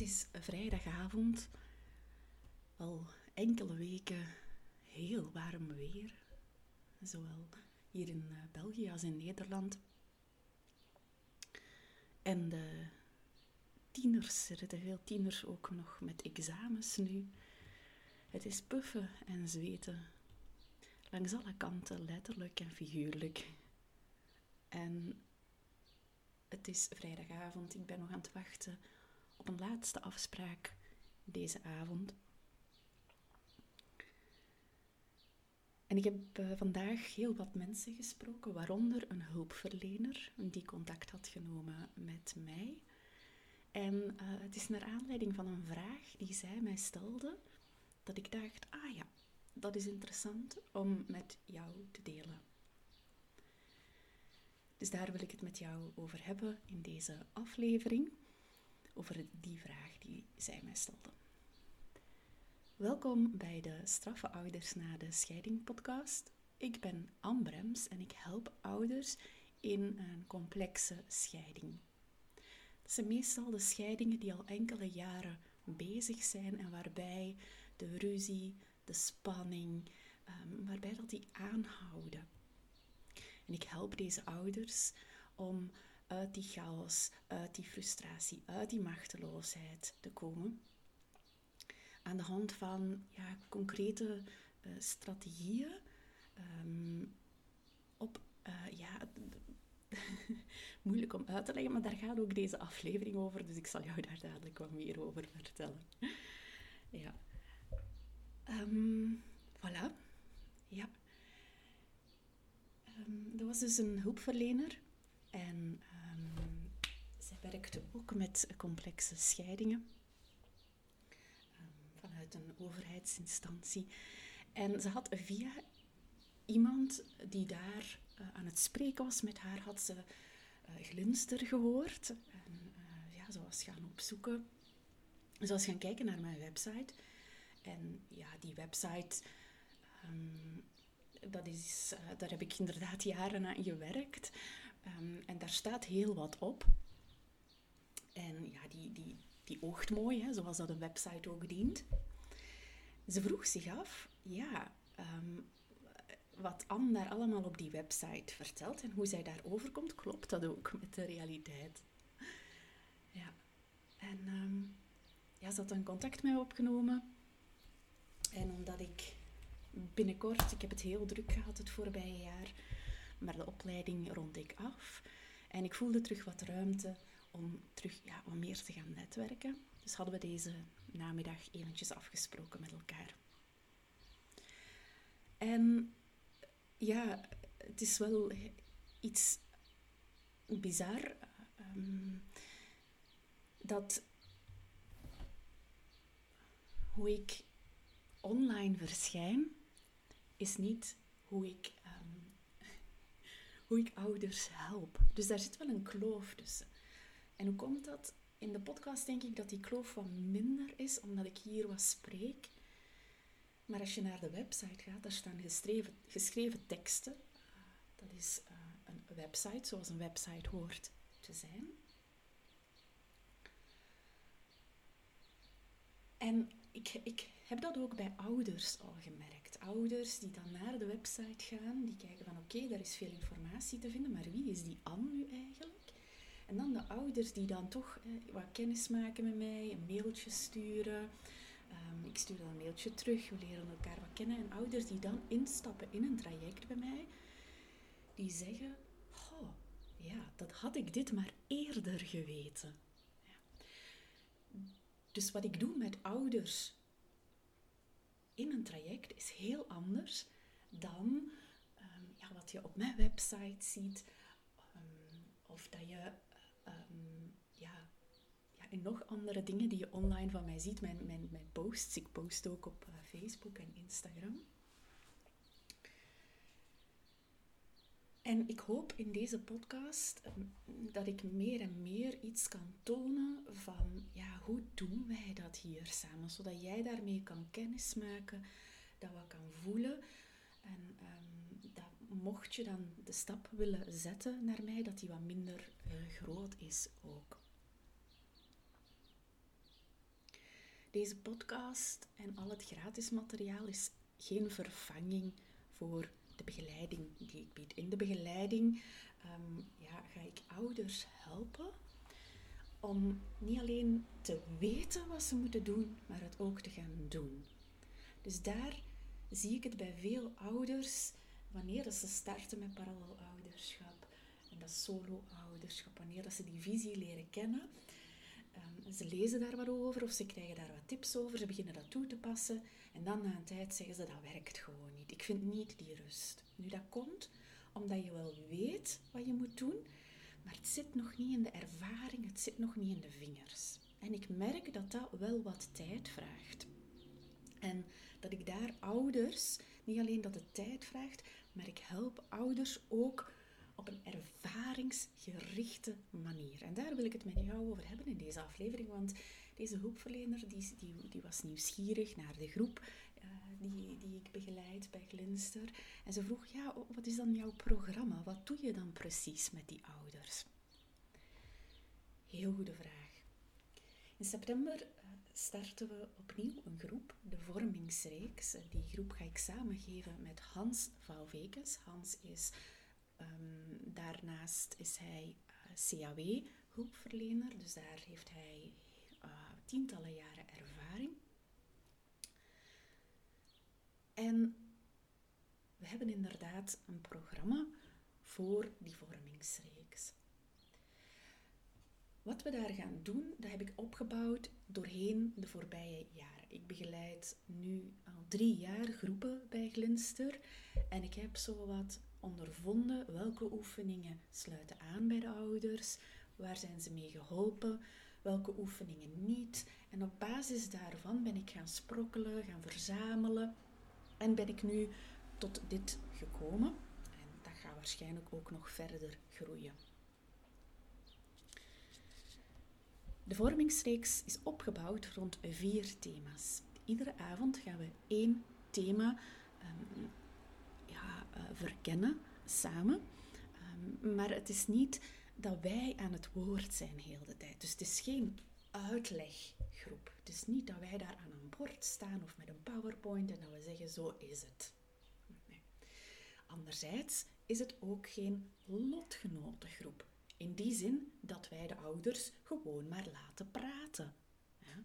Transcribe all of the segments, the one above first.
Het is vrijdagavond, al enkele weken heel warm weer, zowel hier in eh, België als in Nederland. En de tieners, er zitten veel tieners ook nog met examens nu. Het is puffen en zweten, langs alle kanten, letterlijk en figuurlijk. En het is vrijdagavond, ik ben nog aan het wachten op een laatste afspraak deze avond. En ik heb uh, vandaag heel wat mensen gesproken, waaronder een hulpverlener die contact had genomen met mij. En uh, het is naar aanleiding van een vraag die zij mij stelde, dat ik dacht, ah ja, dat is interessant om met jou te delen. Dus daar wil ik het met jou over hebben in deze aflevering, over die vraag die zij mij stelde. Welkom bij de Straffe Ouders na de Scheiding podcast. Ik ben Ambrems en ik help ouders in een complexe scheiding. Dat zijn meestal de scheidingen die al enkele jaren bezig zijn en waarbij de ruzie, de spanning, um, waarbij dat die aanhouden. En ik help deze ouders om uit die chaos, uit die frustratie, uit die machteloosheid te komen. Aan de hand van ja, concrete uh, strategieën um, op, uh, ja, moeilijk om uit te leggen, maar daar gaat ook deze aflevering over, dus ik zal jou daar dadelijk wat meer over vertellen. ja. Um, voilà. Ja. Um, er was dus een hulpverlener en werkte ook met complexe scheidingen vanuit een overheidsinstantie. En ze had via iemand die daar uh, aan het spreken was met haar, had ze uh, Glinster gehoord. En uh, ja, ze was gaan opzoeken. Ze was gaan kijken naar mijn website. En ja, die website, um, dat is, uh, daar heb ik inderdaad jaren aan gewerkt. Um, en daar staat heel wat op. En ja, die, die, die oogt mooi, hè, zoals dat een website ook dient. Ze vroeg zich af, ja, um, wat Anne daar allemaal op die website vertelt en hoe zij daarover komt, klopt dat ook met de realiteit? Ja, en um, ja, ze had een contact met me opgenomen. En omdat ik binnenkort, ik heb het heel druk gehad het voorbije jaar, maar de opleiding rond ik af. En ik voelde terug wat ruimte om terug ja, wat meer te gaan netwerken. Dus hadden we deze namiddag eventjes afgesproken met elkaar. En ja, het is wel iets bizar um, dat hoe ik online verschijn, is niet hoe ik, um, hoe ik ouders help. Dus daar zit wel een kloof tussen. En hoe komt dat? In de podcast denk ik dat die kloof wat minder is, omdat ik hier wat spreek. Maar als je naar de website gaat, daar staan geschreven, geschreven teksten. Dat is uh, een website, zoals een website hoort te zijn. En ik, ik heb dat ook bij ouders al gemerkt. Ouders die dan naar de website gaan, die kijken van oké, daar is veel informatie te vinden, maar wie is die Anne nu eigenlijk? En dan de ouders die dan toch eh, wat kennis maken met mij, een mailtje sturen. Um, ik stuur dan een mailtje terug, we leren elkaar wat kennen. En ouders die dan instappen in een traject bij mij, die zeggen, oh, ja, dat had ik dit maar eerder geweten. Ja. Dus wat ik doe met ouders in een traject is heel anders dan um, ja, wat je op mijn website ziet. Um, of dat je um, ja, en nog andere dingen die je online van mij ziet. Mijn, mijn, mijn posts. Ik post ook op uh, Facebook en Instagram. En ik hoop in deze podcast dat ik meer en meer iets kan tonen van ja, hoe doen wij dat hier samen, zodat jij daarmee kan kennismaken, dat wat kan voelen en dat mocht je dan de stap willen zetten naar mij, dat die wat minder uh, groot is ook. Deze podcast en al het gratis materiaal is geen vervanging voor de begeleiding die ik bied. In de begeleiding ehm, ja, ga ik ouders helpen om niet alleen te weten wat ze moeten doen, maar het ook te gaan doen. Dus daar zie ik het bij veel ouders wanneer ze starten met parallelouderschap en dat solo-ouderschap, wanneer dat ze die visie leren kennen. Um, ze lezen daar wat over of ze krijgen daar wat tips over, ze beginnen dat toe te passen en dan na een tijd zeggen ze dat werkt gewoon niet. Ik vind niet die rust. Nu dat komt omdat je wel weet wat je moet doen, maar het zit nog niet in de ervaring, het zit nog niet in de vingers. En ik merk dat dat wel wat tijd vraagt. En dat ik daar ouders, niet alleen dat het tijd vraagt, maar ik help ouders ook op een ervaringsgerichte manier. En daar wil ik het met jou over hebben in deze aflevering, want deze hulpverlener die, die, die was nieuwsgierig naar de groep uh, die, die ik begeleid bij Glinster. En ze vroeg, ja, wat is dan jouw programma? Wat doe je dan precies met die ouders? Heel goede vraag. In september starten we opnieuw een groep, de Vormingsreeks. Die groep ga ik samengeven met Hans Valvekes. Hans is, um, daarnaast is hij eh, CAW-hulpverlener, dus daar heeft hij uh, tientallen jaren ervaring. En we hebben inderdaad een programma voor die vormingsreeks. Wat we daar gaan doen, dat heb ik opgebouwd doorheen de voorbije jaren. Ik begeleid nu al drie jaar groepen bij Glinster en ik heb zo wat ondervonden welke oefeningen sluiten aan bij de ouders, waar zijn ze mee geholpen, welke oefeningen niet. En op basis daarvan ben ik gaan sprokkelen, gaan verzamelen en ben ik nu tot dit gekomen. En dat gaat waarschijnlijk ook nog verder groeien. De vormingsreeks is opgebouwd rond vier thema's. Iedere avond gaan we één thema um, ja, uh, verkennen samen. Um, maar het is niet dat wij aan het woord zijn heel de tijd. Dus het is geen uitleggroep. Het is niet dat wij daar aan een bord staan of met een PowerPoint en dat we zeggen zo is het. Anderzijds is het ook geen lotgenotengroep. In die zin dat wij de ouders gewoon maar laten praten. Ja.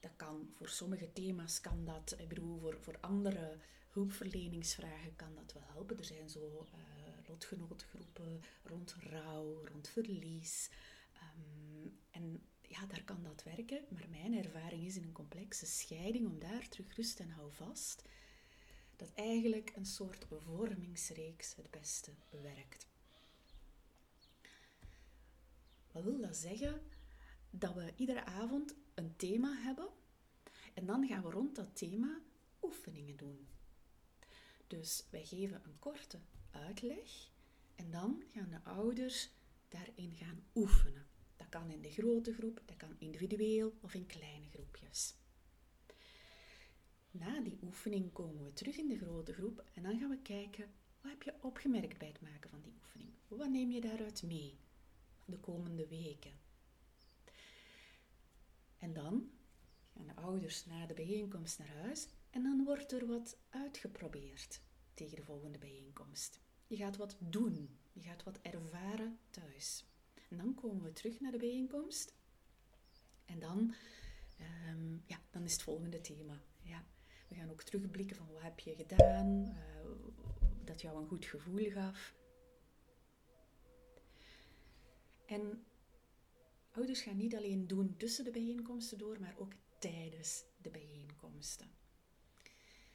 Dat kan voor sommige thema's kan dat, ik bedoel, voor, voor andere hulpverleningsvragen kan dat wel helpen. Er zijn zo uh, lotgenotengroepen rond rouw, rond verlies. Ehm, en ja, daar kan dat werken. Maar mijn ervaring is in een complexe scheiding, om daar terug rust en hou vast, dat eigenlijk een soort vormingsreeks het beste werkt. Wat wil dat zeggen? Dat we iedere avond een thema hebben en dan gaan we rond dat thema oefeningen doen. Dus wij geven een korte uitleg en dan gaan de ouders daarin gaan oefenen. Dat kan in de grote groep, dat kan individueel of in kleine groepjes. Na die oefening komen we terug in de grote groep en dan gaan we kijken wat heb je opgemerkt bij het maken van die oefening? Wat neem je daaruit mee? De komende weken. En dan gaan de ouders na de bijeenkomst naar huis en dan wordt er wat uitgeprobeerd tegen de volgende bijeenkomst. Je gaat wat doen, je gaat wat ervaren thuis. En dan komen we terug naar de bijeenkomst en dan, um, ja, dan is het volgende thema. Ja. We gaan ook terugblikken van wat heb je gedaan, uh, dat jou een goed gevoel gaf. En ouders gaan niet alleen doen tussen de bijeenkomsten door, maar ook tijdens de bijeenkomsten.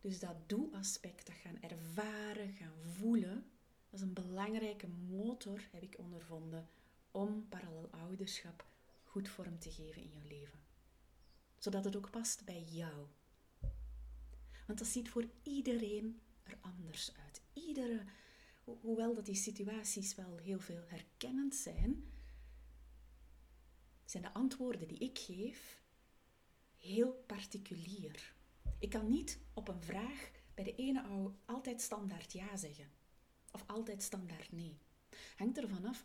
Dus dat doe-aspect, dat gaan ervaren, gaan voelen, dat is een belangrijke motor, heb ik ondervonden, om parallel ouderschap goed vorm te geven in je leven. Zodat het ook past bij jou. Want dat ziet voor iedereen er anders uit. Iedere, hoewel dat die situaties wel heel veel herkennend zijn, zijn de antwoorden die ik geef heel particulier. Ik kan niet op een vraag bij de ene altijd standaard ja zeggen. Of altijd standaard nee. Hangt ervan af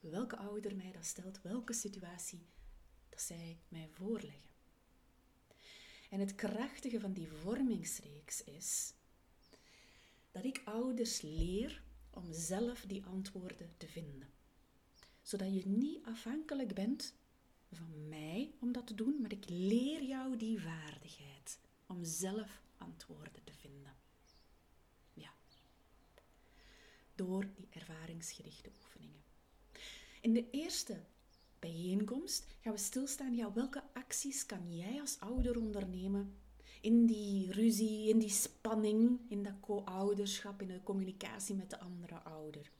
welke ouder mij dat stelt, welke situatie dat zij mij voorleggen. En het krachtige van die vormingsreeks is dat ik ouders leer om zelf die antwoorden te vinden. Zodat je niet afhankelijk bent van mij om dat te doen, maar ik leer jou die vaardigheid om zelf antwoorden te vinden. Ja. Door die ervaringsgerichte oefeningen. In de eerste bijeenkomst gaan we stilstaan, ja, welke acties kan jij als ouder ondernemen in die ruzie, in die spanning, in dat co-ouderschap, in de communicatie met de andere ouder?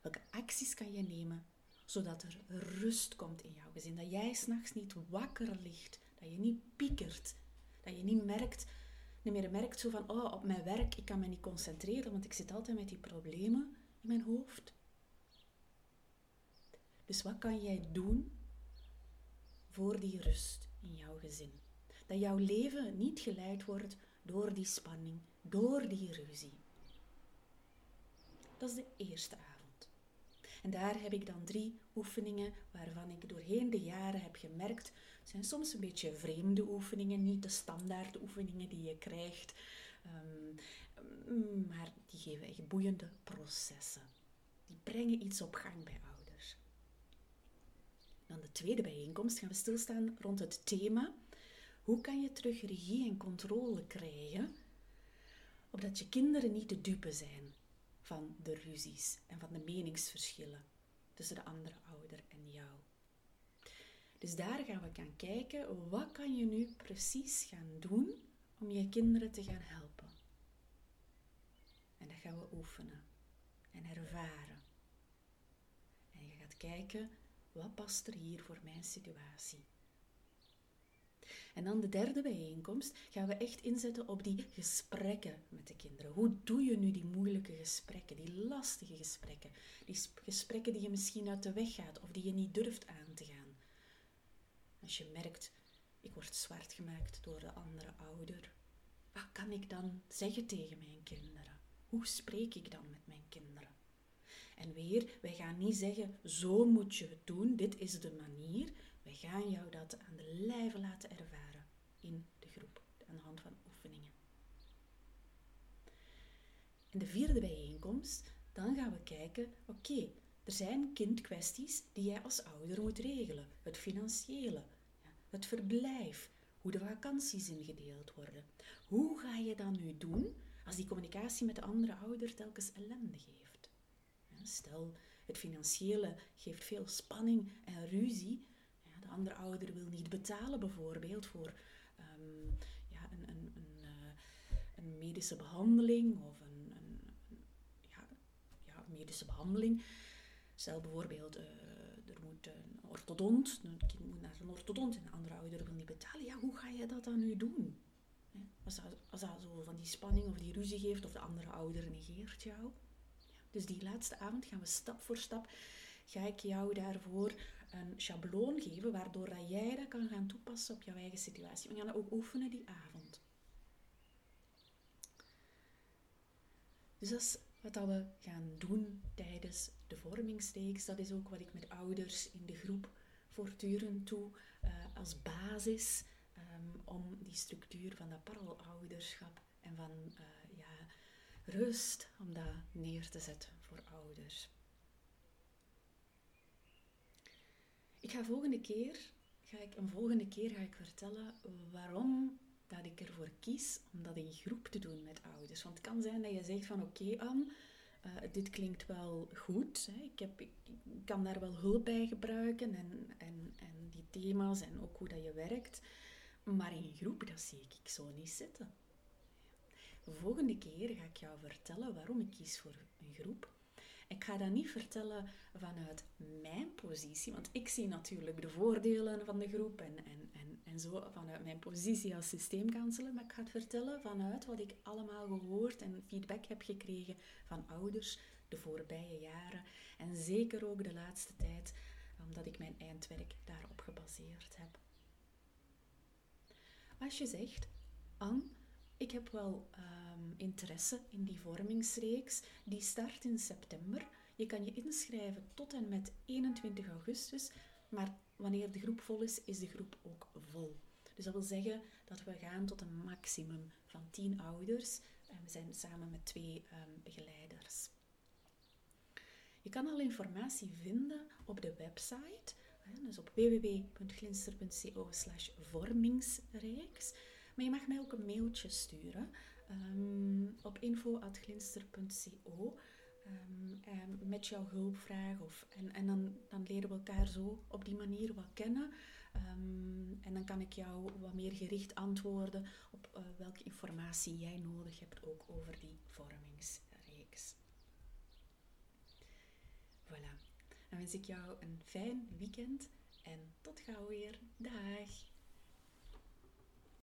Welke acties kan je nemen zodat er rust komt in jouw gezin? Dat jij s'nachts niet wakker ligt, dat je niet piekert, dat je niet merkt, niet meer merkt zo van, oh, op mijn werk, ik kan me niet concentreren, want ik zit altijd met die problemen in mijn hoofd. Dus wat kan jij doen voor die rust in jouw gezin? Dat jouw leven niet geleid wordt door die spanning, door die ruzie. Dat is de eerste. En daar heb ik dan drie oefeningen waarvan ik doorheen de jaren heb gemerkt, zijn soms een beetje vreemde oefeningen, niet de standaard oefeningen die je krijgt, um, maar die geven echt boeiende processen. Die brengen iets op gang bij ouders. Dan de tweede bijeenkomst gaan we stilstaan rond het thema hoe kan je terug regie en controle krijgen, opdat je kinderen niet de dupe zijn van de ruzies en van de meningsverschillen tussen de andere ouder en jou. Dus daar gaan we gaan kijken, wat kan je nu precies gaan doen om je kinderen te gaan helpen. En dat gaan we oefenen en ervaren. En je gaat kijken, wat past er hier voor mijn situatie? En dan de derde bijeenkomst gaan we echt inzetten op die gesprekken met de kinderen. Hoe doe je nu die moeilijke gesprekken, die lastige gesprekken? Die gesprekken die je misschien uit de weg gaat of die je niet durft aan te gaan. Als je merkt, ik word zwart gemaakt door de andere ouder. Wat kan ik dan zeggen tegen mijn kinderen? Hoe spreek ik dan met mijn kinderen? En weer, wij gaan niet zeggen, zo moet je het doen, dit is de manier. Wij gaan jou dat aan de lijve laten ervaren in de groep, aan de hand van oefeningen. In de vierde bijeenkomst, dan gaan we kijken, oké, er zijn kindkwesties die jij als ouder moet regelen. Het financiële, het verblijf, hoe de vakanties ingedeeld worden. Hoe ga je dat nu doen als die communicatie met de andere ouder telkens ellende geeft? Stel, het financiële geeft veel spanning en ruzie, de andere ouder wil niet betalen bijvoorbeeld voor um, ja, een, een, een, uh, een, medische behandeling of een, ja, ja, medische behandeling. Stel bijvoorbeeld, uh, er moet een orthodont, een kind moet naar een orthodont en de andere ouder wil niet betalen. Ja, hoe ga je dat dan nu doen? Als dat, als dat zo van die spanning of die ruzie geeft of de andere ouder negeert jou. Dus die laatste avond gaan we stap voor stap, ga ik jou daarvoor een schabloon geven, waardoor dat jij dat kan gaan toepassen op jouw eigen situatie. We gaan dat ook oefenen die avond. Dus dat is wat we gaan doen tijdens de vormingsreeks. Dat is ook wat ik met ouders in de groep voortdurend doe uh, als basis um, om die structuur van dat paralouderschap en van uh, ja, rust, om dat neer te zetten voor ouders. Ik ga volgende keer, ga ik, een volgende keer ga ik vertellen waarom dat ik ervoor kies om dat in groep te doen met ouders. Want het kan zijn dat je zegt van oké okay, uh, dit klinkt wel goed. Hè. Ik, heb, ik, kan daar wel hulp bij gebruiken en, en, en die thema's en ook hoe dat je werkt. Maar in groep, dat zie ik zo niet zitten. De volgende keer ga ik jou vertellen waarom ik kies voor een groep. Ik ga dat niet vertellen vanuit mijn positie, want ik zie natuurlijk de voordelen van de groep en, en, en, en zo vanuit mijn positie als systeemkanseler, maar ik ga het vertellen vanuit wat ik allemaal gehoord en feedback heb gekregen van ouders de voorbije jaren en zeker ook de laatste tijd, omdat ik mijn eindwerk daarop gebaseerd heb. Als je zegt, Anne, ik heb wel um, interesse in die vormingsreeks. Die start in september. Je kan je inschrijven tot en met 21 augustus. Maar wanneer de groep vol is, is de groep ook vol. Dus dat wil zeggen dat we gaan tot een maximum van 10 ouders. En we zijn samen met twee ehm, begeleiders. Je kan al informatie vinden op de website, dus op www.glinster.co vormingsreeks. Maar je mag mij ook een mailtje sturen um, op info.glinster.co um, met jouw hulpvraag. Of, en en dan, dan leren we elkaar zo op die manier wat kennen. Ehm, en dan kan ik jou wat meer gericht antwoorden op uh, welke informatie jij nodig hebt ook over die vormingsreeks. Voilà. Dan wens ik jou een fijn weekend en tot gauw weer. Dag!